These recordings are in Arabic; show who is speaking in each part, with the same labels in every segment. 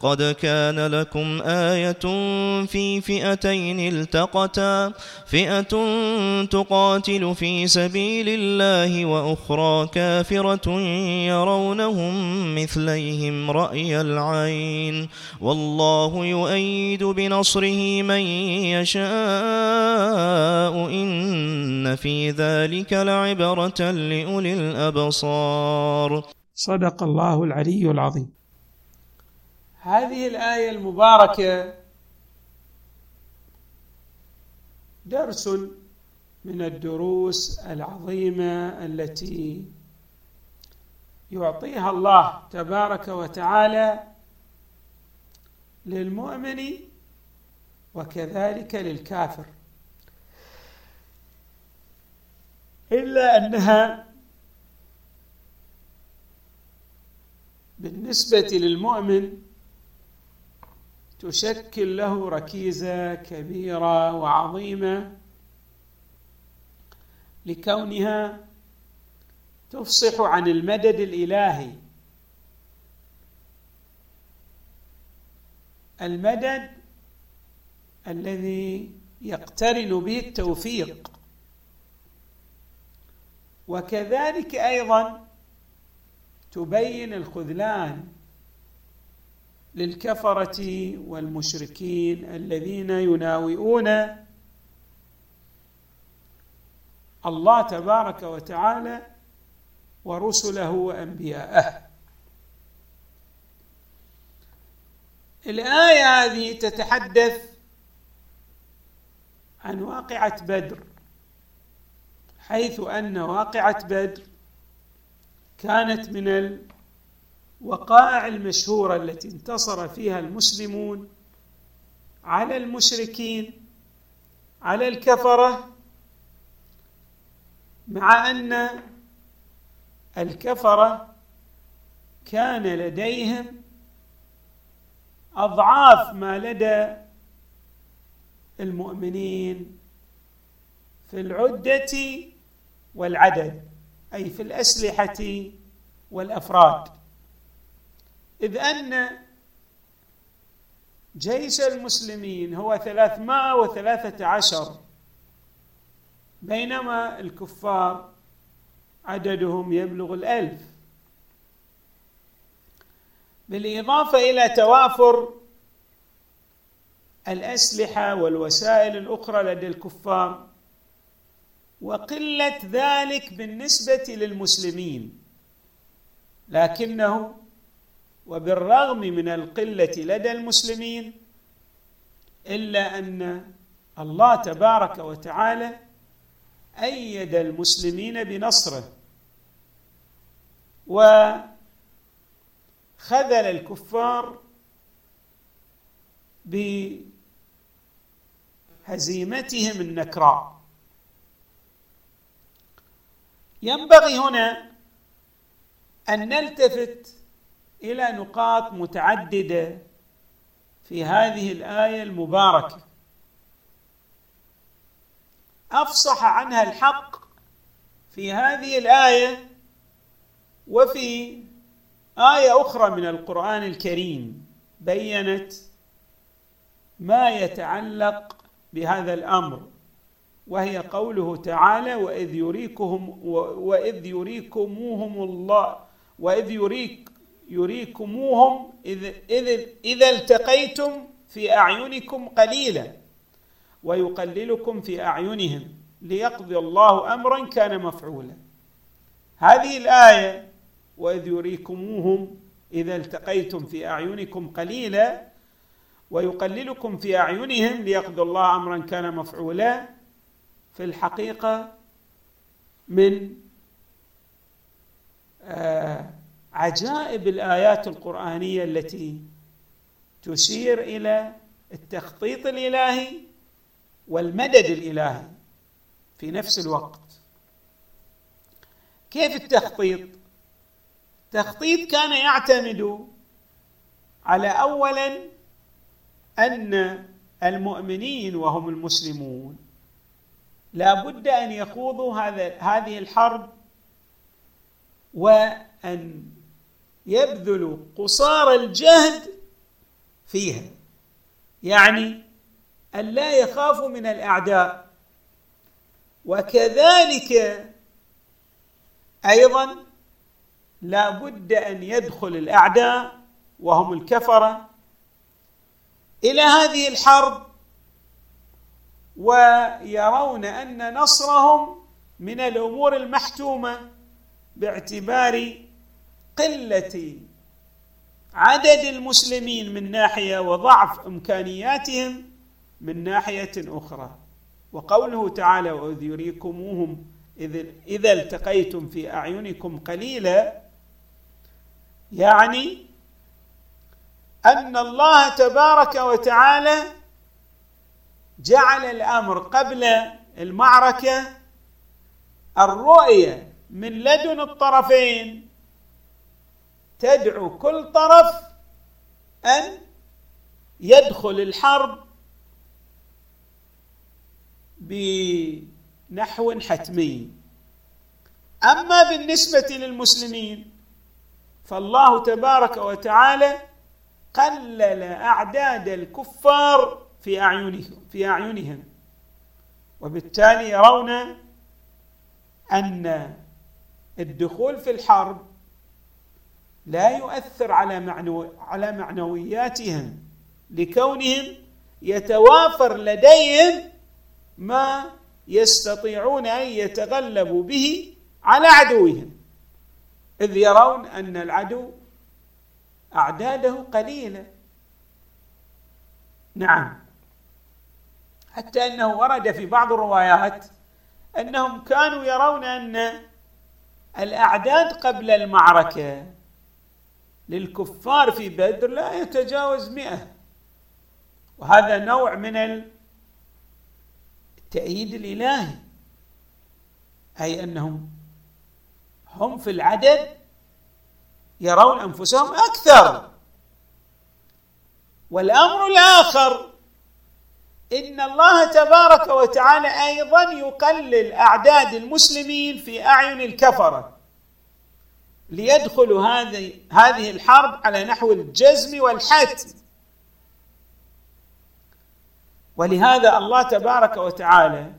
Speaker 1: قد كان لكم آية في فئتين التقتا فئة تقاتل في سبيل الله وأخرى كافرة يرونهم مثليهم رأي العين والله يؤيد بنصره من يشاء إن في ذلك لعبرة لأولي الأبصار
Speaker 2: صدق الله العلي العظيم. هذه الآية المباركة درس من الدروس العظيمة التي يعطيها الله تبارك وتعالى للمؤمن وكذلك للكافر. إلا أنها بالنسبة للمؤمن تشكل له ركيزة كبيرة وعظيمة لكونها تفصح عن المدد الإلهي. المدد الذي يقترن به التوفيق. وكذلك أيضا تبين الخذلان للكفرة والمشركين الذين يناوئون الله تبارك وتعالى ورسله وأنبياءه. الآية هذه تتحدث عن واقعة بدر حيث أن واقعة بدر كانت من الوقائع المشهورة التي انتصر فيها المسلمون على المشركين على الكفرة مع أن الكفرة كان لديهم أضعاف ما لدى المؤمنين في العدة والعدد أي في الأسلحة والأفراد. إذ أن جيش المسلمين هو ثلاثمائة وثلاثة عشر بينما الكفار عددهم يبلغ الألف. بالإضافة إلى توافر الأسلحة والوسائل الأخرى لدى الكفار وقلة ذلك بالنسبة للمسلمين لكنه وبالرغم من القلة لدى المسلمين إلا أن الله تبارك وتعالى أيد المسلمين بنصره وخذل الكفار بهزيمتهم النكراء. ينبغي هنا أن نلتفت إلى نقاط متعددة في هذه الآية المباركة. أفصح عنها الحق في هذه الآية وفي آية أخرى من القرآن الكريم بينت ما يتعلق بهذا الأمر وهي قوله تعالى وإذ يريكهم وإذ يريكموهم الله وإذ يريك يريكموهم إذ إذ إذا التقيتم في أعينكم قليلا ويقللكم في أعينهم ليقضي الله أمرا كان مفعولا. هذه الآية وإذ يريكموهم إذا التقيتم في أعينكم قليلا ويقللكم في أعينهم ليقضي الله أمرا كان مفعولا. في الحقيقة من آه عجائب الآيات القرآنية التي تشير إلى التخطيط الإلهي والمدد الإلهي في نفس الوقت. كيف التخطيط؟ التخطيط كان يعتمد على اولا أن المؤمنين وهم المسلمون لا بد أن يخوضوا هذا هذه الحرب وأن يبذلوا قصارى الجهد فيها. يعني أن لا يخافوا من الأعداء. وكذلك أيضا لا بد أن يدخل الأعداء وهم الكفرة إلى هذه الحرب ويرون أن نصرهم من الأمور المحتومة باعتبار قلة عدد المسلمين من ناحية وضعف إمكانياتهم من ناحية أخرى. وقوله تعالى وإذ يريكموهم إذا التقيتم في أعينكم قليلا. يعني أن الله تبارك وتعالى جعل الأمر قبل المعركة الرؤية من لدن الطرفين تدعو كل طرف أن يدخل الحرب بنحو حتمي. أما بالنسبة للمسلمين فالله تبارك وتعالى قلل أعداد الكفار في اعينهم في أعينهم. وبالتالي يرون أن الدخول في الحرب لا يؤثر على معنو على معنوياتهم لكونهم يتوافر لديهم ما يستطيعون أن يتغلبوا به على عدوهم. إذ يرون أن العدو أعداده قليلة. نعم. حتى أنه ورد في بعض الروايات أنهم كانوا يرون أن الأعداد قبل المعركة للكفار في بدر لا يتجاوز مئة. وهذا نوع من التأييد الإلهي. أي أنهم هم في العدد يرون أنفسهم أكثر. والأمر الآخر إن الله تبارك وتعالى أيضا يقلل أعداد المسلمين في أعين الكفرة. ليدخلوا هذه هذه الحرب على نحو الجزم والحتم. ولهذا الله تبارك وتعالى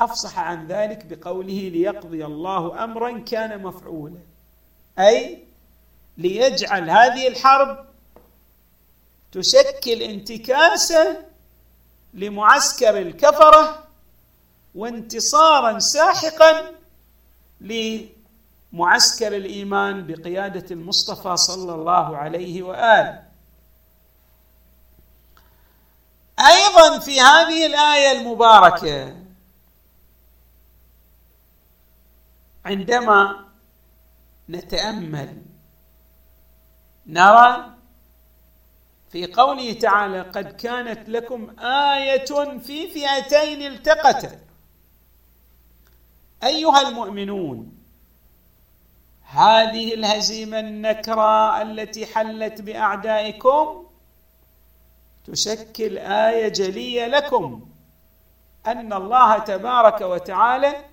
Speaker 2: أفصح عن ذلك بقوله ليقضي الله أمرا كان مفعولا أي ليجعل هذه الحرب تشكل انتكاسه لمعسكر الكفرة وانتصارا ساحقا لمعسكر الإيمان بقيادة المصطفى صلى الله عليه وآله. أيضا في هذه الآية المباركة عندما نتأمل نرى في قوله تعالى قد كانت لكم آية في فئتين التقتا. أيها المؤمنون هذه الهزيمة النكراء التي حلت بأعدائكم تشكل آية جلية لكم أن الله تبارك وتعالى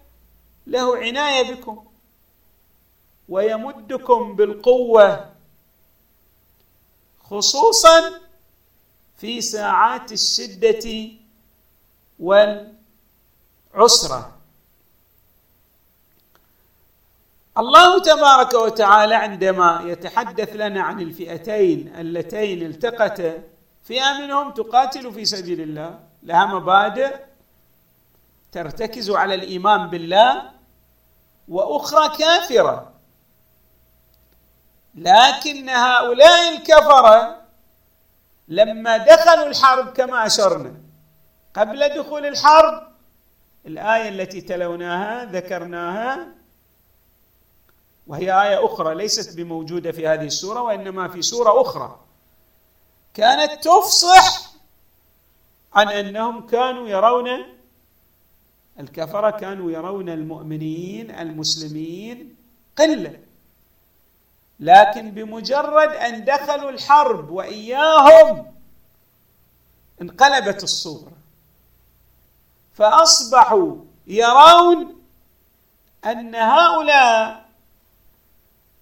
Speaker 2: له عناية بكم ويمدكم بالقوة خصوصا في ساعات الشدة والعسرة. الله تبارك وتعالى عندما يتحدث لنا عن الفئتين اللتين التقتا فئة منهم تقاتل في سبيل الله لها مبادئ ترتكز على الإيمان بالله وأخرى كافرة. لكن هؤلاء الكفرة لما دخلوا الحرب كما أشرنا قبل دخول الحرب الآية التي تلوناها ذكرناها وهي آية أخرى ليست بموجودة في هذه السورة وإنما في سورة أخرى. كانت تفصح عن أنهم كانوا يرون الكفره كانوا يرون المؤمنين المسلمين قلة. لكن بمجرد أن دخلوا الحرب وإياهم انقلبت الصورة. فأصبحوا يرون أن هؤلاء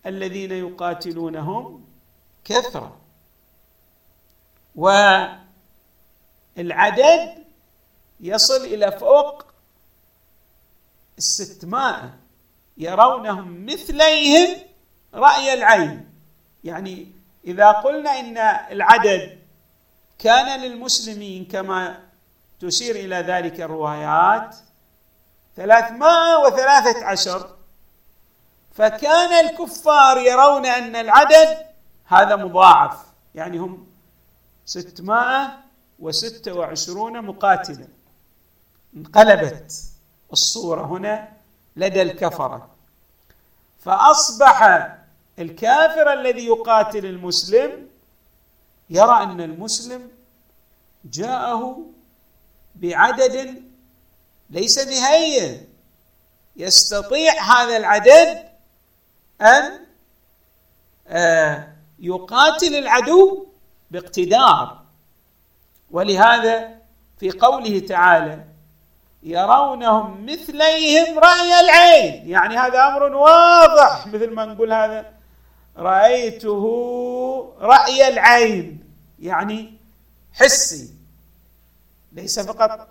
Speaker 2: الذين يقاتلونهم كثرة. والعدد يصل إلى فوق الستمائة يرونهم مثليهم رأي العين. يعني إذا قلنا إن العدد كان للمسلمين كما تشير إلى ذلك الروايات ثلاثمائة وثلاثة عشر فكان الكفار يرون أن العدد هذا مضاعف. يعني هم ستمائة وستة وعشرون مقاتلا. انقلبت الصورة هنا لدى الكفرة. فأصبح الكافر الذي يقاتل المسلم يرى أن المسلم جاءه بعدد ليس بهين. يستطيع هذا العدد أن آه، يقاتل العدو باقتدار. ولهذا في قوله تعالى يرونهم مثليهم رأي العين. يعني هذا أمر واضح. مثل ما نقول هذا رأيته رأي العين. يعني حسي. ليس فقط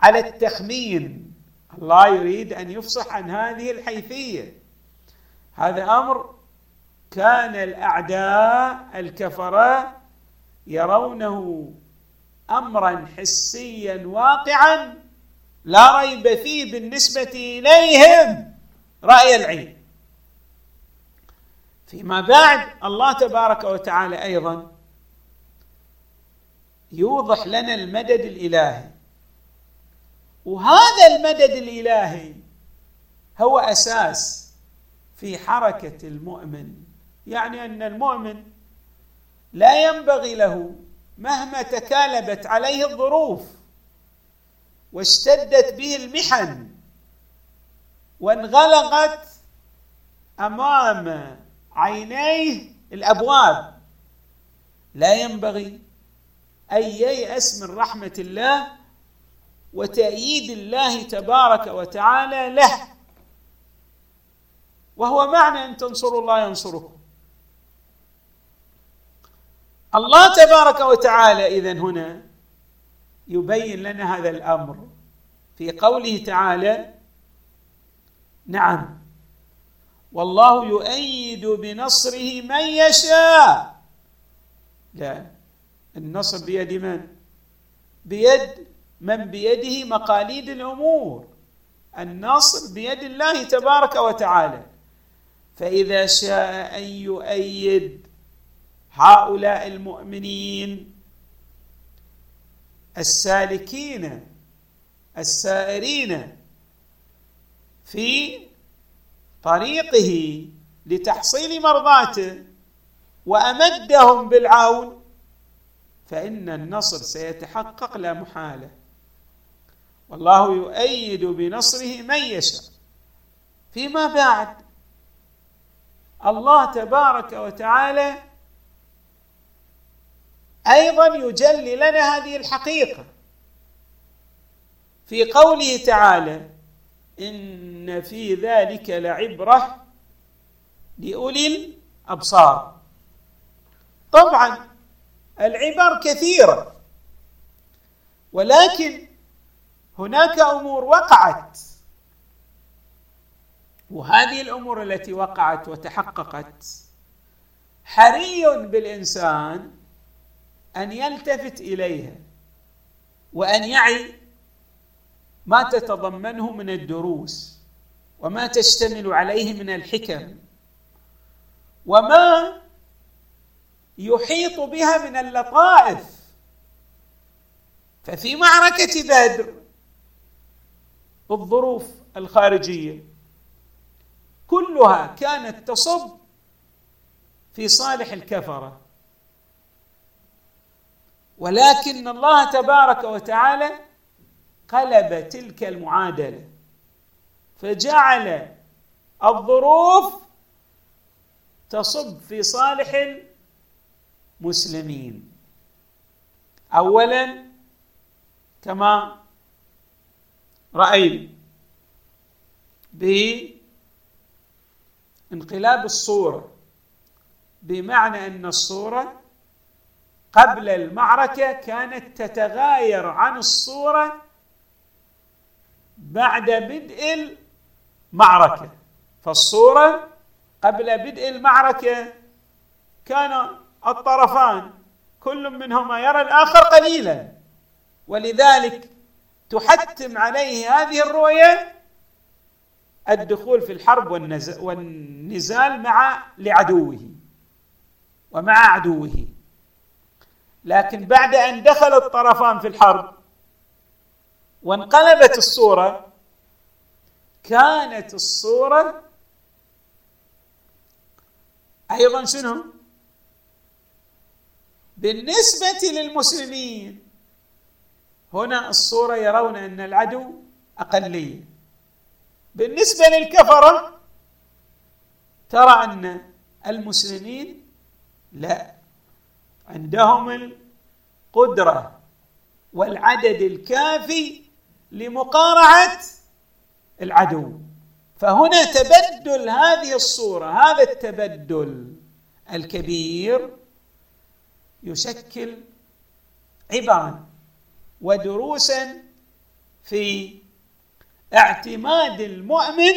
Speaker 2: على التخمين. الله يريد أن يفصح عن هذه الحيثية. هذا أمر كان الأعداء الكفرة يرونه أمرا حسيا واقعا لا ريب فيه بالنسبة إليهم. رأي العين. فيما بعد الله تبارك وتعالى أيضا يوضح لنا المدد الإلهي. وهذا المدد الإلهي هو أساس في حركة المؤمن. يعني أن المؤمن لا ينبغي له مهما تكالبت عليه الظروف واشتدت به المحن وانغلقت أمام عينيه الأبواب لا ينبغي أن ييأس من رحمة الله وتأييد الله تبارك وتعالى له. وهو معنى أن تنصروا الله ينصركم. الله تبارك وتعالى إذا هنا يبين لنا هذا الأمر في قوله تعالى نعم والله يؤيد بنصره من يشاء. لا النصر بيد من؟ بيد من بيده مقاليد الأمور. النصر بيد الله تبارك وتعالى. فإذا شاء أن يؤيد هؤلاء المؤمنين السالكين السائرين في طريقه لتحصيل مرضاته وأمدهم بالعون فإن النصر سيتحقق لا محالة. والله يؤيد بنصره من يشاء. فيما بعد الله تبارك وتعالى أيضا يجلي لنا هذه الحقيقة. في قوله تعالى إن في ذلك لعبرة لأولي الأبصار. طبعا العبر كثيرة ولكن هناك أمور وقعت. وهذه الأمور التي وقعت وتحققت حري بالإنسان أن يلتفت إليها وأن يعي ما تتضمنه من الدروس وما تشتمل عليه من الحكم وما يحيط بها من اللطائف. ففي معركة بدر الظروف الخارجية كلها كانت تصب في صالح الكفرة. ولكن الله تبارك وتعالى قلب تلك المعادلة فجعل الظروف تصب في صالح المسلمين. اولا كما رأينا بانقلاب الصورة بمعنى أن الصورة قبل المعركة كانت تتغاير عن الصورة بعد بدء المعركة. فالصورة قبل بدء المعركة كان الطرفان كل منهما يرى الآخر قليلا. ولذلك تحتم عليه هذه الرؤية الدخول في الحرب والنزال مع لعدوه ومع عدوه. لكن بعد أن دخل الطرفان في الحرب وانقلبت الصورة كانت الصورة أيضا شنو؟ بالنسبة للمسلمين. هنا الصورة يرون أن العدو أقلية. بالنسبة للكفرة ترى أن المسلمين لا. عندهم القدرة والعدد الكافي لمقارعة العدو. فهنا تبدل هذه الصورة هذا التبدل الكبير يشكل عبرا ودروسا في اعتماد المؤمن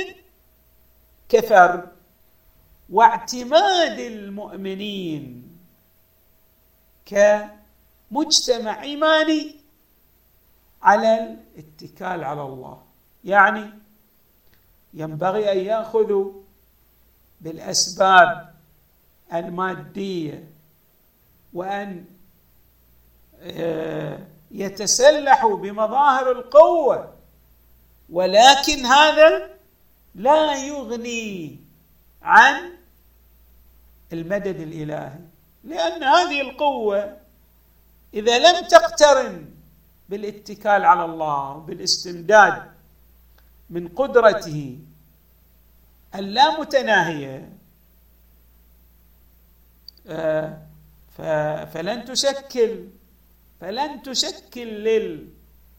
Speaker 2: كفر واعتماد المؤمنين كمجتمع إيماني على الاتكال على الله. يعني ينبغي أن يأخذوا بالأسباب المادية وأن آه، يتسلحوا بمظاهر القوة ولكن هذا لا يغني عن المدد الإلهي لأن هذه القوة إذا لم تقترن بالاتكال على الله بالاستمداد من قدرته اللامتناهيه آه، فلن تشكل فلن تشكل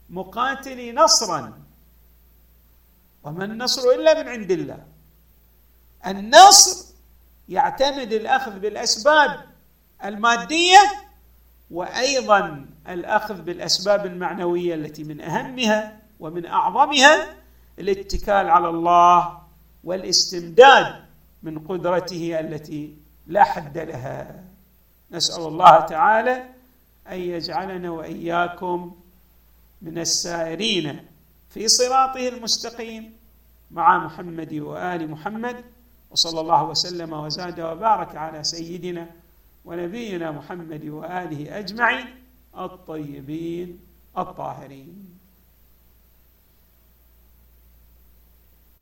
Speaker 2: للمقاتل نصرا. وما النصر إلا من عند الله. النصر يعتمد الأخذ بالأسباب المادية وأيضا الأخذ بالأسباب المعنوية التي من أهمها ومن أعظمها الاتكال على الله والاستمداد من قدرته التي لا حد لها. نسأل الله تعالى أن يجعلنا وإياكم من السائرين في صراطه المستقيم مع محمد وآل محمد وصلى الله وسلم وزاد وبارك على سيدنا ونبينا محمد وآله أجمعين الطيبين الطاهرين.